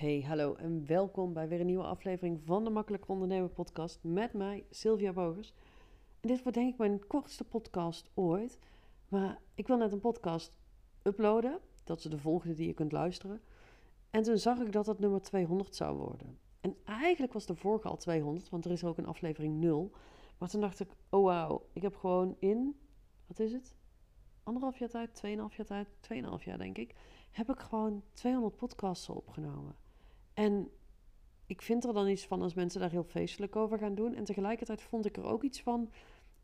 Hey, hallo en welkom bij weer een nieuwe aflevering van de Makkelijk Ondernemen podcast met mij, Sylvia Bogers. En dit wordt denk ik mijn kortste podcast ooit, maar ik wil net een podcast uploaden, dat is de volgende die je kunt luisteren. En toen zag ik dat het nummer 200 zou worden. En eigenlijk was de vorige al 200, want er is ook een aflevering 0. Maar toen dacht ik, oh wauw, ik heb gewoon in, wat is het? Anderhalf jaar tijd, tweeënhalf jaar tijd, tweeënhalf jaar denk ik, heb ik gewoon 200 podcasts opgenomen. En ik vind er dan iets van als mensen daar heel feestelijk over gaan doen. En tegelijkertijd vond ik er ook iets van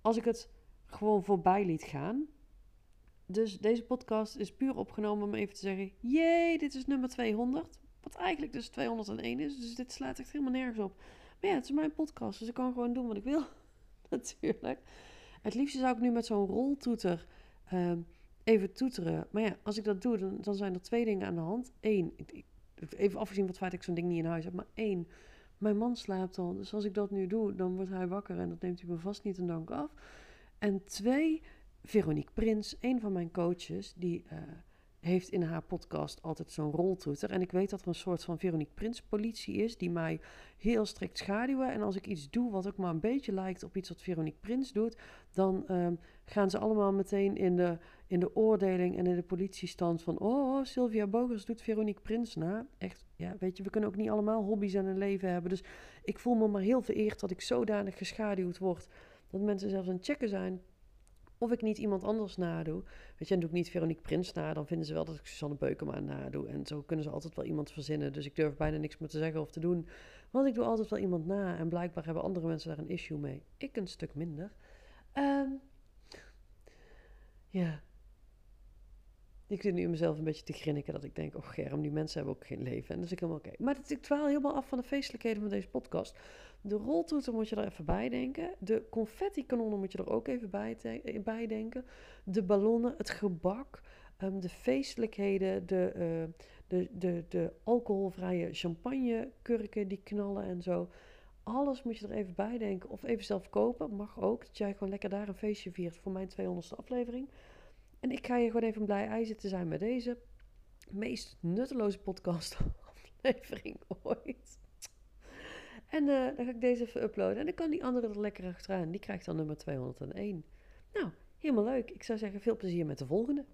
als ik het gewoon voorbij liet gaan. Dus deze podcast is puur opgenomen om even te zeggen: jee, dit is nummer 200. Wat eigenlijk dus 201 is. Dus dit slaat echt helemaal nergens op. Maar ja, het is mijn podcast, dus ik kan gewoon doen wat ik wil. Natuurlijk. Het liefste zou ik nu met zo'n roltoeter uh, even toeteren. Maar ja, als ik dat doe, dan, dan zijn er twee dingen aan de hand. Eén, even afgezien het feit ik zo'n ding niet in huis heb. Maar één, mijn man slaapt al. Dus als ik dat nu doe, dan wordt hij wakker en dat neemt hij me vast niet een dank af. En twee, Veronique Prins, een van mijn coaches, die uh, heeft in haar podcast altijd zo'n roltoeter. En ik weet dat er een soort van Veronique Prins politie is die mij heel strikt schaduwen. En als ik iets doe wat ook maar een beetje lijkt op iets wat Veronique Prins doet, dan um, gaan ze allemaal meteen in de, in de oordeling en in de politiestand van... Oh, Sylvia Bogers doet Veronique Prins na. Echt, ja, weet je, we kunnen ook niet allemaal hobby's en een leven hebben. Dus ik voel me maar heel vereerd dat ik zodanig geschaduwd word... dat mensen zelfs aan het checken zijn of ik niet iemand anders nadoe. Weet je, dan doe ik niet Veronique Prins na. Dan vinden ze wel dat ik Susanne Beukema nadoe. En zo kunnen ze altijd wel iemand verzinnen. Dus ik durf bijna niks meer te zeggen of te doen. Want ik doe altijd wel iemand na. En blijkbaar hebben andere mensen daar een issue mee. Ik een stuk minder. Um, ja. Ik zit nu in mezelf een beetje te grinniken dat ik denk, oh Germ, die mensen hebben ook geen leven. En dus ik helemaal oké. Maar ik dwaal helemaal af van de feestelijkheden van deze podcast. De roltoeter moet je er even bij denken. De confetti-kanonnen moet je er ook even bij, bij denken. De ballonnen, het gebak, um, de feestelijkheden, de, uh, de, de, de alcoholvrije champagnekurken die knallen en zo. Alles moet je er even bij denken. Of even zelf kopen, mag ook. Dat jij gewoon lekker daar een feestje viert voor mijn 200ste aflevering. En ik ga je gewoon even blij ei zitten zijn met deze meest nutteloze podcast aflevering ooit. En uh, dan ga ik deze even uploaden. En dan kan die andere er lekker achteraan. Die krijgt dan nummer 201. Nou, helemaal leuk. Ik zou zeggen, veel plezier met de volgende.